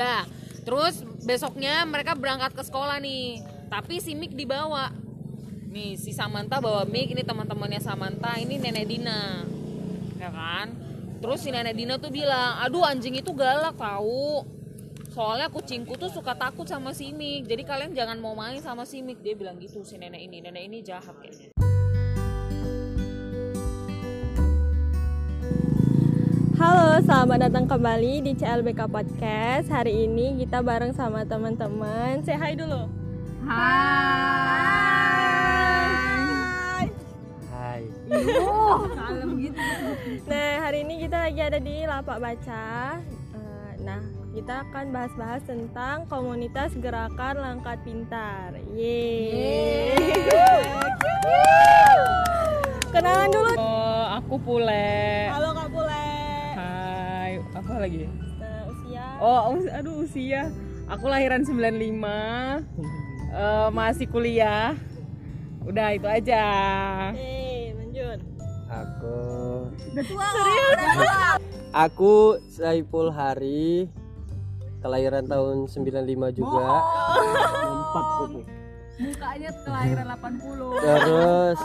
Udah. Terus besoknya mereka berangkat ke sekolah nih. Tapi si Mik dibawa. Nih si Samantha bawa Mik, ini teman-temannya Samantha, ini nenek Dina. Ya kan? Terus si nenek Dina tuh bilang, "Aduh anjing itu galak tahu." Soalnya kucingku tuh suka takut sama si Mik. Jadi kalian jangan mau main sama si Mik. Dia bilang gitu si nenek ini. Nenek ini jahat kayaknya. Halo, selamat datang kembali di CLBK Podcast. Hari ini kita bareng sama teman-teman. Say hi dulu. Hai. Nah, hari ini kita lagi ada di Lapak Baca. Eh, Nah, kita akan bahas-bahas tentang komunitas gerakan Langkat Pintar. Yeay. Kenalan dulu. Oh, aku Pule. Halo lagi? Nah, usia Oh, us- aduh usia. Aku lahiran 95. Eh, masih kuliah. Udah itu aja. Lanjut. Aku Aku Saiful Hari kelahiran tahun 95 juga. Empat kuku. Mukanya kelahiran 80. Terus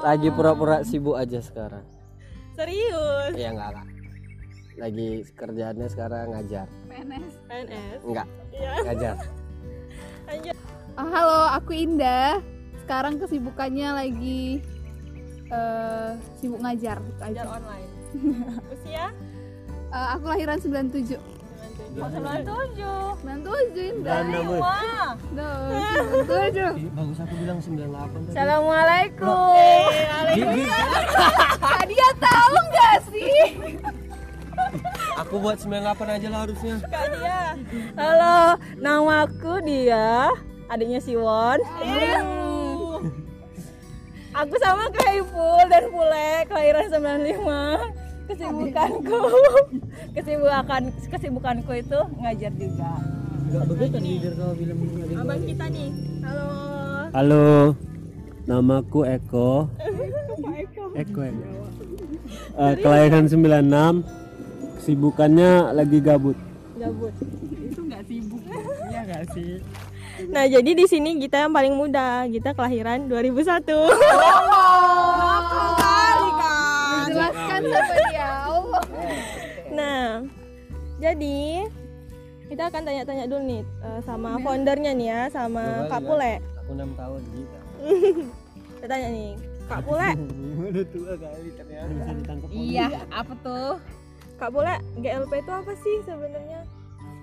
lagi pura-pura sibuk aja sekarang. Serius. Ya enggak lah. Lagi kerjaannya sekarang ngajar. PNS. Enggak, Iya. ngajar. Lanjut. Ah, halo, aku Indah. Sekarang kesibukannya lagi eh, sibuk ngajar. aja. Ngajar online. Usia? Eh, aku lahiran 97. 97. 97 Indah. Wah. 97. Bagus aku bilang 98 tadi. Assalamualaikum. Kak dia tahu nggak sih? Aku buat 98 aja lah harusnya. Kak dia. Halo, namaku dia, adiknya Siwon. Aku sama Kaiful dan Pule, kelahiran 95. Kesibukanku, kesibukan kesibukanku itu ngajar juga. Enggak begitu kan leader kalau film ini. Abang kita nih. Halo. Halo. Namaku Eko. Eko Eko. Eh, kelahiran 96. Kesibukannya lagi gabut. Gabut. Iya enggak sih? Nah, jadi di sini kita yang paling muda. Kita kelahiran 2001. Jelaskan sama dia. Nah, jadi kita akan tanya-tanya dulu nih eh, sama foundernya nih ya, sama Kak Pule. Aku 6 tahun gitu. Kita tanya nih, Kak Pule, Udah tua kali ternyata. Bisa ditangkap. Iya, apa tuh? Kak Pule, GLP itu apa sih sebenarnya?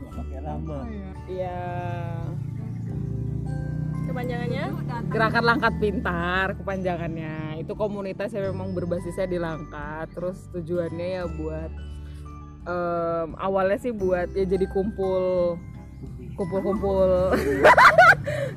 Pakai lama. Iya. Kepanjangannya? Gerakan Langkat Pintar kepanjangannya. Itu komunitas yang memang berbasisnya di Langkat. Terus tujuannya ya buat em, awalnya sih buat ya jadi kumpul kumpul-kumpul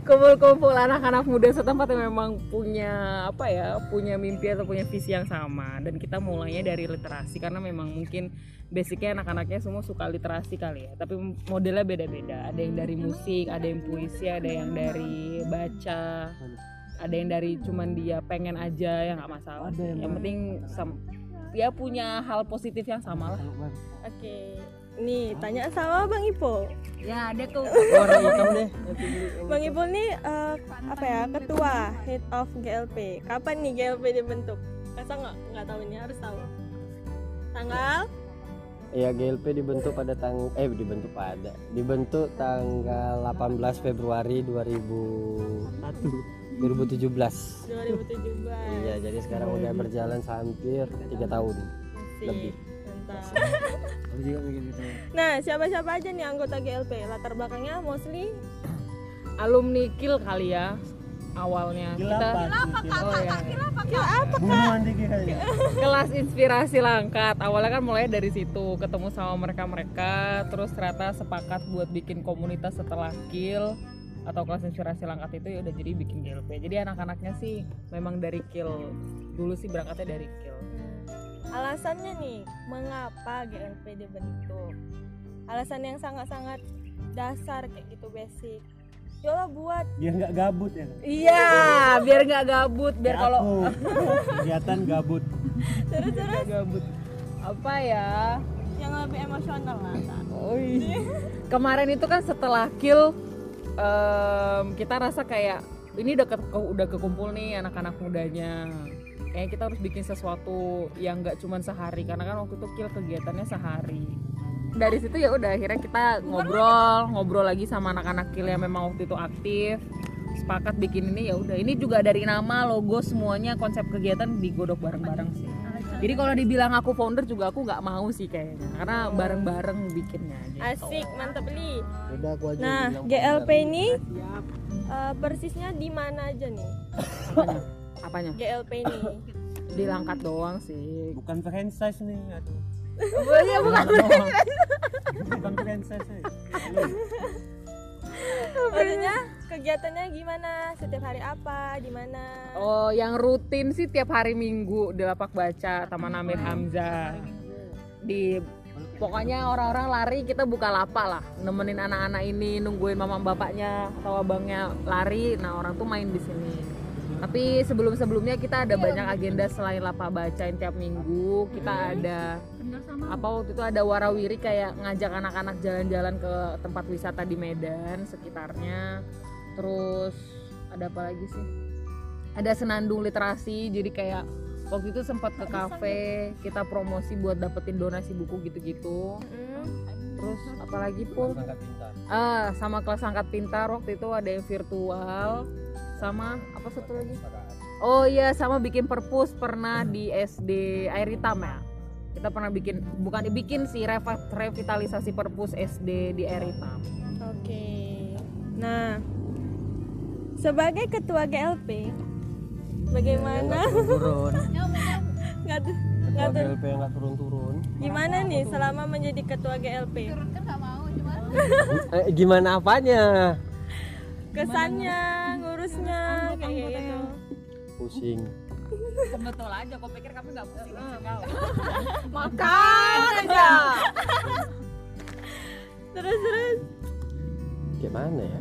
kumpul-kumpul anak-anak muda setempat yang memang punya apa ya punya mimpi atau punya visi yang sama. Dan kita mulainya dari literasi karena memang mungkin basicnya anak-anaknya semua suka literasi kali ya. Tapi modelnya beda-beda. Ada yang dari musik ada yang puisi ada yang dari baca ada yang dari cuman dia pengen aja ya nggak masalah. Yang penting ya punya hal positif yang sama lah. Oke. Nih, tanya sama Bang Ipo. Ya, ada tuh. Warna hitam deh. Bang Ipo nih eh, apa ya? Ketua Head of GLP. Kapan nih GLP dibentuk? Masa nggak nggak tahu ini harus tahu. Tanggal? Ya GLP dibentuk pada tang eh dibentuk pada dibentuk tanggal 18 Februari 2001 2017. 2017. Iya, jadi sekarang udah berjalan hampir tiga tahun. Sip, Lebih. Mantap. Aku juga bikin gitu. Nah, siapa-siapa aja nih anggota GLP? Latar belakangnya mostly alumni kil kali ya awalnya. Kita oh ya Bunuhan dikit kali. kelas inspirasi langkat. Awalnya kan mulai dari situ ketemu sama mereka mereka terus ternyata sepakat buat bikin komunitas setelah kil atau kelas inspirasi langkat itu ya udah jadi bikin GLP jadi anak-anaknya sih memang dari kil dulu sih berangkatnya dari kil alasannya nih mengapa GLP dibentuk? Alasan yang sangat-sangat dasar kayak gitu basic. Yola buat biar nggak gabut ya iya biar nggak gabut biar kalau kegiatan gabut terus terus gabut apa ya yang lebih emosional lah. Oh iya. kemarin itu kan setelah kill em, kita rasa kayak ini udah ke, ke- udah kekumpul nih anak-anak mudanya kayak kita harus bikin sesuatu yang nggak cuman sehari karena kan waktu itu kill kegiatannya sehari dari situ ya udah akhirnya kita ngobrol ngobrol lagi sama anak-anak kill yang memang waktu itu aktif sepakat bikin ini ya udah ini juga dari nama logo semuanya konsep kegiatan digodok bareng-bareng sih jadi kalau dibilang aku founder juga aku nggak mau sih kayaknya karena bareng-bareng bikinnya gitu. Asik, mantap li. Udah aku aja Nah, GLP ini eh, persisnya di mana aja nih? apanya GLP ini. di langkat doang sih Bukan franchise nih, aduh. iya bukan Bukan franchise nih. Maksudnya kegiatannya gimana? Setiap hari apa? Di mana? oh yang rutin sih tiap hari minggu di lapak baca Taman Amir Hamzah di pokoknya orang-orang lari kita buka lapak lah nemenin anak-anak ini nungguin mama bapaknya atau abangnya lari nah orang tuh main di sini tapi sebelum-sebelumnya kita ada banyak agenda selain lapak bacain tiap minggu. Kita ada apa waktu itu ada warawiri kayak ngajak anak-anak jalan-jalan ke tempat wisata di Medan sekitarnya. Terus ada apa lagi sih? Ada senandung literasi. Jadi kayak waktu itu sempat ke kafe kita promosi buat dapetin donasi buku gitu-gitu. Terus apalagi pun ah sama kelas angkat pintar. Waktu itu ada yang virtual sama apa satu lagi oh iya sama bikin perpus pernah di SD air hitam ya kita pernah bikin bukan bikin sih revitalisasi perpus SD di air hitam Oke. Nah, sebagai ketua GLP, bagaimana? Turun. Nggak tuh- Ketua nggak tuh- GLP yang nggak turun-turun. Gimana nih selama menjadi ketua GLP? turun kan nggak mau cuma Eh, gimana apanya? Kesannya. Pusing. betul aja kau pikir kami nggak pusing Makan aja. terus terus. Gimana ya?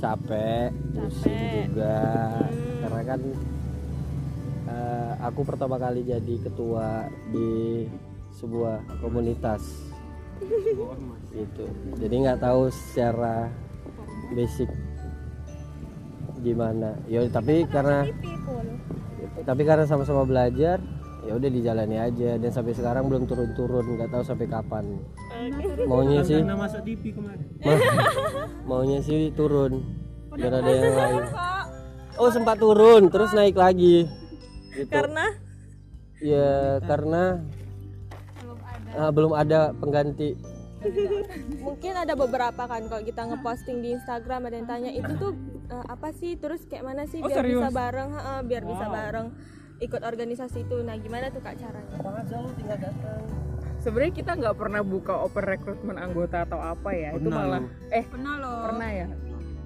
Capek, pusing Capek. juga. Hmm. Karena kan eh, aku pertama kali jadi ketua di sebuah komunitas gitu. Jadi nggak tahu secara basic gimana. Ya tapi karena tapi karena sama-sama belajar ya udah dijalani aja. Dan sampai sekarang belum turun-turun nggak tahu sampai kapan. Maunya sih Karena masuk TV kemarin. ma- maunya sih turun biar ada yang lain. oh sempat turun terus naik lagi. Gitu. Karena? Ya karena ah, belum ada pengganti mungkin ada beberapa kan kalau kita ngeposting di Instagram ada yang tanya itu tuh eh, apa sih? Terus kayak mana sih biar bisa bareng? Ha, biar bisa bareng ikut organisasi itu. Nah gimana tuh kak caranya? Sebenarnya kita nggak pernah buka open rekrutmen anggota atau apa ya itu Pernah malah lu. eh pernah loh. pernah ya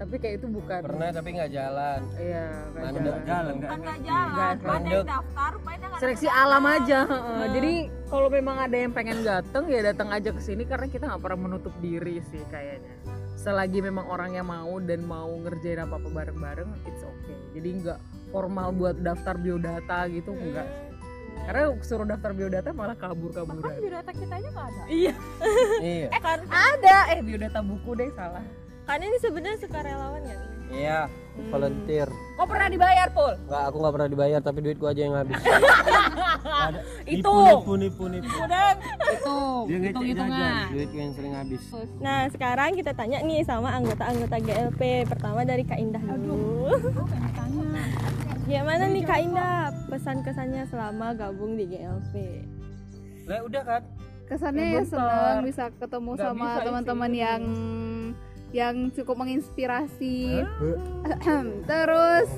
tapi kayak itu bukan. Pernah tapi nggak jalan. Iya nggak Mandek. jalan. Jalan nggak? jalan nggak. ada yang daftar seleksi alam aja heeh. jadi kalau memang ada yang pengen datang ya datang aja ke sini karena kita nggak pernah menutup diri sih kayaknya. Selagi memang orangnya mau dan mau ngerjain apa apa bareng bareng it's okay. Jadi nggak formal buat daftar biodata gitu enggak karena suruh daftar biodata malah kabur kaburan biodata kita aja nggak ada. Iya. Iya. Kan? Ada. Eh biodata buku deh salah kan ini sebenarnya sukarelawan kan iya volunteer. Kok pernah dibayar pul? Nggak aku nggak pernah dibayar tapi duitku aja yang habis. Itu. Nipu, nipu, nipu, nipu. itu Dia ngecek hitung hitungan duitku yang sering habis. Nah sekarang kita tanya nih sama anggota-anggota GLP pertama dari Kak Indah dulu. Gimana nih Kak Indah? pesan-kesannya selama gabung di GLP lah udah kan kesannya ya senang bisa ketemu Nggak sama teman-teman yang yang cukup menginspirasi. Terus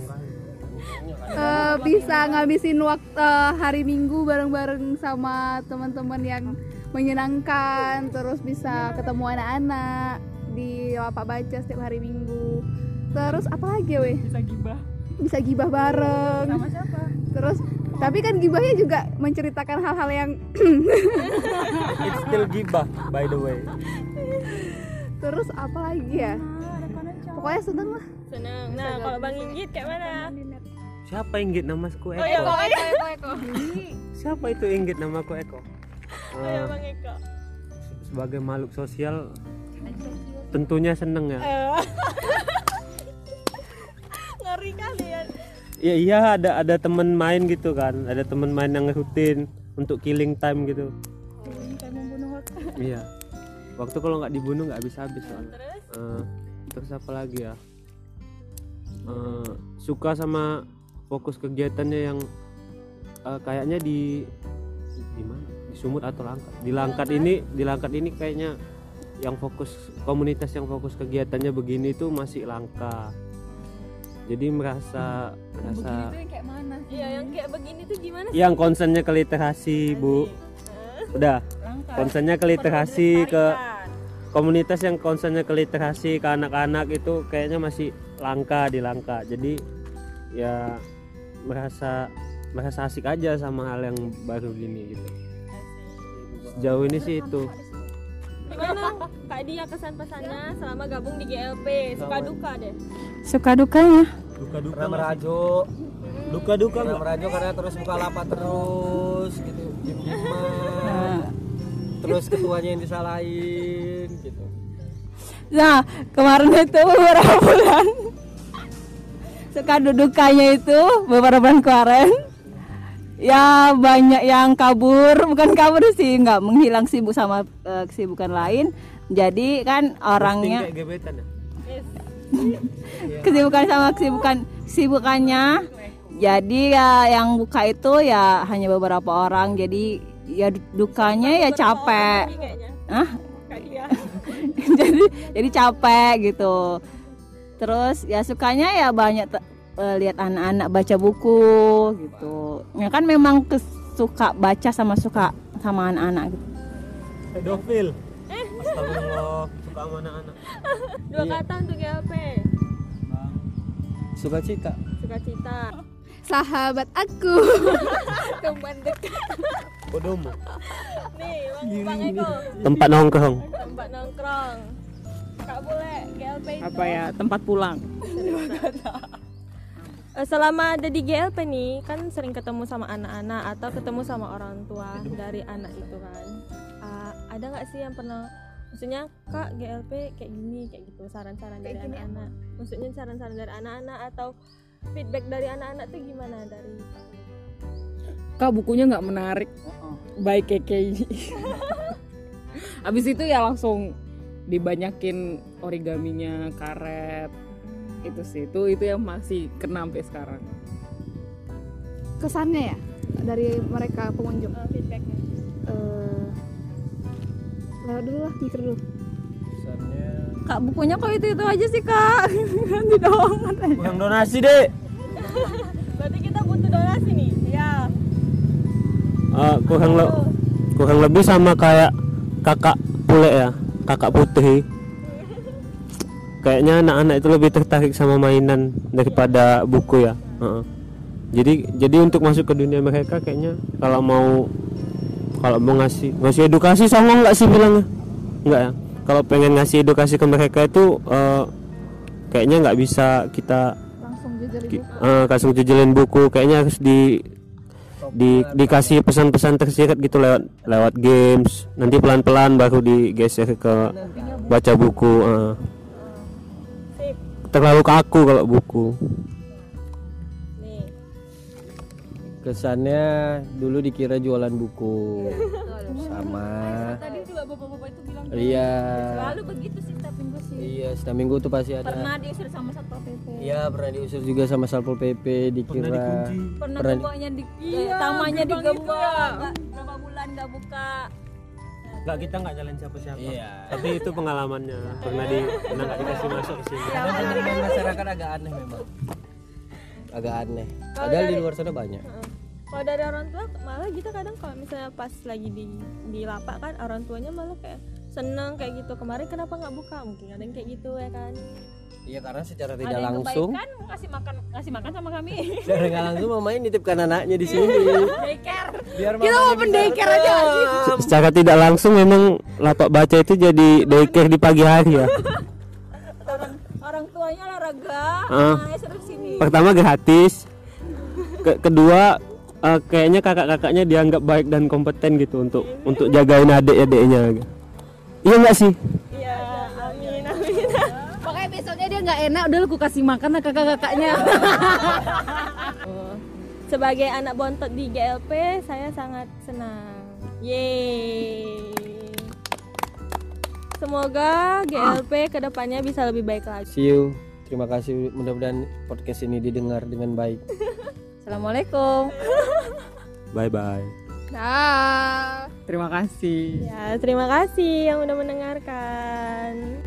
eh, bisa ngabisin waktu hari minggu bareng-bareng sama teman-teman yang menyenangkan. Terus bisa ketemu anak-anak di lapak baca setiap hari minggu. Terus apa lagi ya weh? Bisa gibah. Bisa gibah bareng. Sama siapa? Terus tapi kan gibahnya juga menceritakan hal-hal yang It's still gibah, by the way. terus apa lagi ya? Pokoknya seneng lah. Senang nah kalau Bang Inggit kayak mana? Siapa Inggit namaku Eko? oh ya Bang Eko Siapa itu Inggit namaku Eko? oh ya Eh, Bang Eko. Sebagai makhluk sosial tentunya seneng ya. Ngeri kali ya. Ya iya ada ada temen main gitu kan. Ada temen main yang rutin untuk killing time gitu. Iya waktu kalau nggak dibunuh nggak habis habis soalnya Eh, terus apa lagi ya? Eh, suka sama fokus kegiatannya yang eh, kayaknya di di mana? Di Sumut atau Langkat? Di Langkat ini di Langkat ini kayaknya yang fokus komunitas yang fokus kegiatannya begini itu masih langka. Jadi merasa merasa iya yang kayak begini tuh gimana yang konsennya ke literasi bu. Udah konsennya ke literasi ke komunitas yang konsennya ke literasi ke anak-anak itu kayaknya masih langka di langka. Jadi ya merasa merasa asik aja sama hal yang baru gini gitu. Sejauh ini sih itu. Gimana kak dia kesan pesannya selama gabung di GLP suka duka deh. Suka dukanya. duka duka pernah merajuk. Duka duka pernah merajuk karena terus buka lapak terus gitu. Diem terus ketuanya yang disalahin gitu. Nah, kemarin itu beberapa bulan suka dudukanya itu beberapa bulan kemarin ya banyak yang kabur. Bukan kabur sih nggak menghilang sibuk sama eh, kesibukan lain. Jadi kan orangnya gebetan ya? Kesibukan sama kesibukan kesibukannya. Jadi ya yang buka itu ya hanya beberapa orang. Jadi ya dukanya ya capek. kayaknya. Ah jadi jadi capek gitu. Terus ya sukanya ya banyak eh, lihat anak-anak baca buku gitu. Ya kan memang suka baca sama suka sama anak-anak gitu. Pedofil. Astagfirullah suka sama anak-anak. Dua kata untuk GLP suka cita. Suka cita sahabat aku. Teman dekat bodohmu. Nih bang bang Eko. tempat nongkrong. Tempat nongkrong. Kak boleh GLP itu apa ya tempat pulang. Eh, selama ada di GLP nih kan sering ketemu sama anak-anak atau ketemu sama orang tua dari anak itu kan. Ah, ada nggak sih yang pernah maksudnya kak GLP kayak gini kayak gitu saran-saran dari anak-anak. Maksudnya saran-saran dari anak-anak atau feedback dari anak-anak tuh gimana dari? Kak bukunya nggak menarik. Baik keke habis itu ya langsung dibanyakin origaminya karet. Itu sih itu itu yang masih kena sampai sekarang. Kesannya ya dari mereka pengunjung? Uh, feedbacknya. Eh, lewat dulu lah mikir dulu kak bukunya kok itu itu aja sih kak? Ganti dong kurang donasi deh berarti kita butuh donasi nih ya Eh, kurang le- kurang lebih sama kayak kakak bule ya kakak putih. Kayaknya anak-anak itu lebih tertarik sama mainan daripada buku ya. Heeh. jadi jadi untuk masuk ke dunia mereka kayaknya kalau mau kalau mau ngasih ngasih edukasi songong nggak sih bilangnya? Nggak ya kalau pengen ngasih edukasi ke mereka itu eh, kayaknya nggak bisa kita langsung eh, langsung jejelin buku. Kayaknya harus di di dikasih pesan-pesan tersirat gitu lewat lewat games. Nanti pelan-pelan baru digeser ke baca buku sip. Terlalu kaku kalau buku kesannya dulu dikira jualan buku. Sama. Tadi juga bapak-bapak itu bilang iya. Selalu begitu sih setiap minggu sih. Iya setiap minggu tuh pasti ada. Pernah diusir sama satpol pp iya pernah diusir juga sama satpol pp dikira pernah Pernah- gemboknya di eh, tamannya digembok. berapa bulan nggak buka. Nggak kita nggak nyalain siapa-siapa. Iya. tapi itu pengalamannya. Pernah di pernah nggak dikasih masuk sini Kadang-kadang masyarakat agak aneh memang. Agak aneh. Padahal di luar sana banyak. Kalau dari orang tua malah kita kadang kalau misalnya pas lagi di di lapak kan orang tuanya malah kayak seneng kayak gitu. Kemarin kenapa nggak buka? Mungkin ada yang kayak gitu ya kan? Iya karena secara ada tidak yang langsung kebaikan ngasih makan ngasih makan sama kami. Secara nggak langsung mamain nitipkan anaknya di sini. daycare. Biar kita mau pendaycare aja Se- secara tidak langsung memang lapak baca itu jadi daycare di pagi hari ya. Orang orang tuanya olahraga Ah. nah sini. Pertama gratis Ke- kedua eh, kayaknya kakak-kakaknya dianggap baik dan kompeten gitu untuk untuk jagain adik-adiknya iya nggak sih iya amin amin eh besoknya dia nggak enak udah aku kasih makan lah kakak-kakaknya. Sebagai anak bontot di GLP, saya sangat senang. Yeay. Semoga GLP ke depannya bisa lebih baik lagi. See you. Terima kasih. Mudah-mudahan podcast ini didengar dengan baik. Assalamualaikum bye bye Dah. Terima kasih. Ya, terima kasih yang udah mendengarkan.